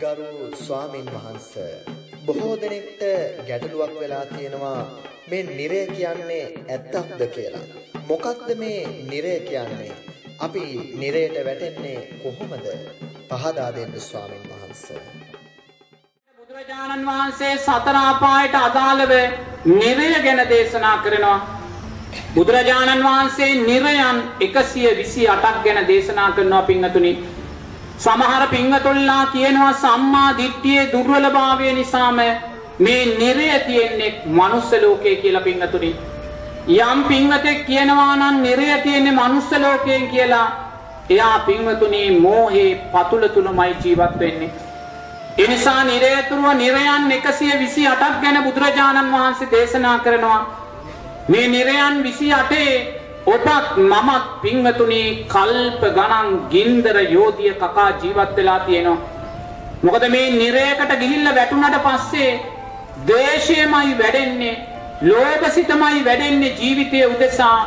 ගරු ස්වාමින් වහන්ස බොහෝ දෙනෙක්ට ගැටලුවක් වෙලා තියෙනවා මේ නිරය කියන්නේ ඇත්තක්ද කියලා. මොකක්ද මේ නිරය කියන්නේ? අපි නිරයට වැටෙන්නේ කොහොමද? පහදා දෙන්න ස්වාමින් වහන්සේ. බුදුරජාණන් වහන්සේ සතර අපායට අදාළව නිරය ගැන දේශනා කරනවා. බුදුරජාණන් වහන්සේ නිරයන් 128ක් ගැන දේශනා කරනවා පින්වතුනි. සමහර පින්වතුන්ලා කියනවා සම්මා දිට්ඨියේ දුර්වලභාවය නිසාම මේ නිරය තියෙන්නේ මනුස්ස ලෝකයේ කියලා පින්වතුනි. යම් පින්වතෙක් කියනවා නම් නිරය තියෙන්නේ මනුස්ස ලෝකයෙන් කියලා එයා පින්වතුනි මෝහේ පතුල තුලමයි ජීවත් වෙන්නේ. එනිසා නිරේතුරුව නිරයන් 128ක් ගැන බුදුරජාණන් වහන්සේ දේශනා කරනවා. මේ නිරයන් 28 ඔබත් මමත් පින්වතුනි කල්ප ගණන් ගින්දර යෝධිය කකා ජීවත් වෙලා තියෙනවා. මොකද මේ නිරයකට ගිහිල්ලා වැටුණට පස්සේ ද්වේෂයමයි වැඩෙන්නේ, ලෝභසිතමයි වැඩෙන්නේ ජීවිතයේ උදෙසා,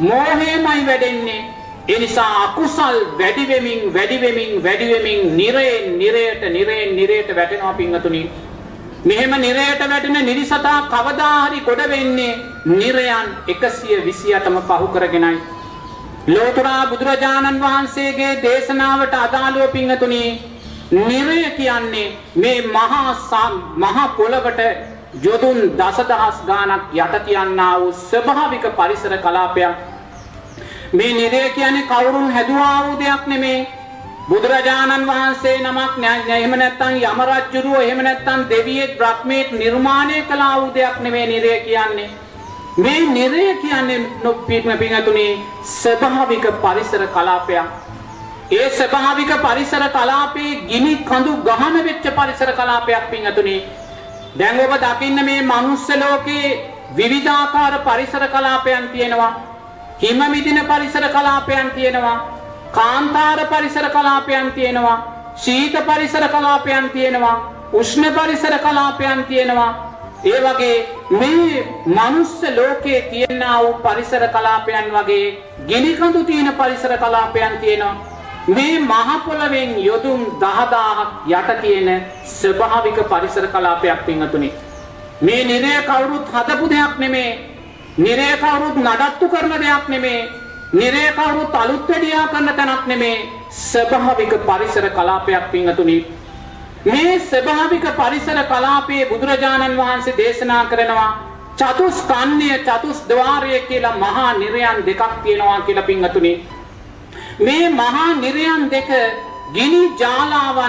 මෝහයමයි වැඩෙන්නේ. ඒ නිසා අකුසල් වැඩි වෙමින් වැඩි වෙමින් වැඩි වෙමින් නිරයෙන් නිරයට නිරයෙන් නිරයට වැටෙනවා පින්වතුනි. මෙහෙම නිරයට වැටෙන නිරිසතා කවදා හරි ගොඩ වෙන්නේ නිරයන් 128ම පහු කරගෙනයි. ලෝතුරා බුදුරජාණන් වහන්සේගේ දේශනාවට අදාළව පින්වතුනි නිරය කියන්නේ මේ මහා මහා පොළවට යොදුන් දසදහස් ගාණක් යට තියන්නා වූ ස්වභාවික පරිසර කලාපයක්. මේ නිරය කියන්නේ කවුරුන් හැදුවා වූ දෙයක් නෙමේ. බුදුරජාණන් වහන්සේ නමක් නෑ එහෙම නැත්නම් යම රජුරුව එහෙම නැත්නම් දෙවියෙක් බ්‍රහ්මයෙක් නිර්මාණය කළා වූ දෙයක් නෙමේ නිරය කියන්නේ. මේ නිරය කියන්නේ නොපීත්ම පිංගතුනේ ස්වභාවික පරිසර කලාපයක්. ඒ ස්වභාවික පරිසර කලාපේ ගිනි කඳු ගහන වෙච්ච පරිසර කලාපයක් පිංගතුනේ. දැන් ඔබ දකින්න මේ මනුස්ස ලෝකේ විවිධාකාර පරිසර කලාපයන් තියෙනවා. හිම මිදින පරිසර කලාපයන් තියෙනවා. කාන්තාර පරිසර කලාපයන් තියෙනවා. ශීත පරිසර කලාපයන් තියෙනවා. උෂ්ණ පරිසර කලාපයන් තියෙනවා. ඒ වගේ මේ මනුස්ස ලෝකයේ තියෙනා වූ පරිසර කලාපයන් වගේ ගිනිකඳු තියෙන පරිසර කලාපයන් තියෙනවා. මේ මහ පොළවෙන් යොදුන් 10000ක් යට තියෙන ස්වභාවික පරිසර කලාපයක් පින්වතුනි. මේ නිරය කවුරුත් හදපු දෙයක් නෙමේ. නිරය කවුරුත් නඩත්තු කරන දෙයක් නෙමේ. නිරය කවුරුත් අලුත් වැඩියා කරන තැනක් නෙමේ. ස්වභාවික පරිසර කලාපයක් පින්වතුනි. මේ ස්වභාවික පරිසර කලාපයේ බුදුරජාණන් වහන්සේ දේශනා කරනවා චතුස්කන්‍ය චතුස්ද්වාරය කියලා මහා නිරයන් දෙකක් තියෙනවා කියලා පින්වතුනි. මේ මහා නිරයන් දෙක ගිනි ජාලාවන්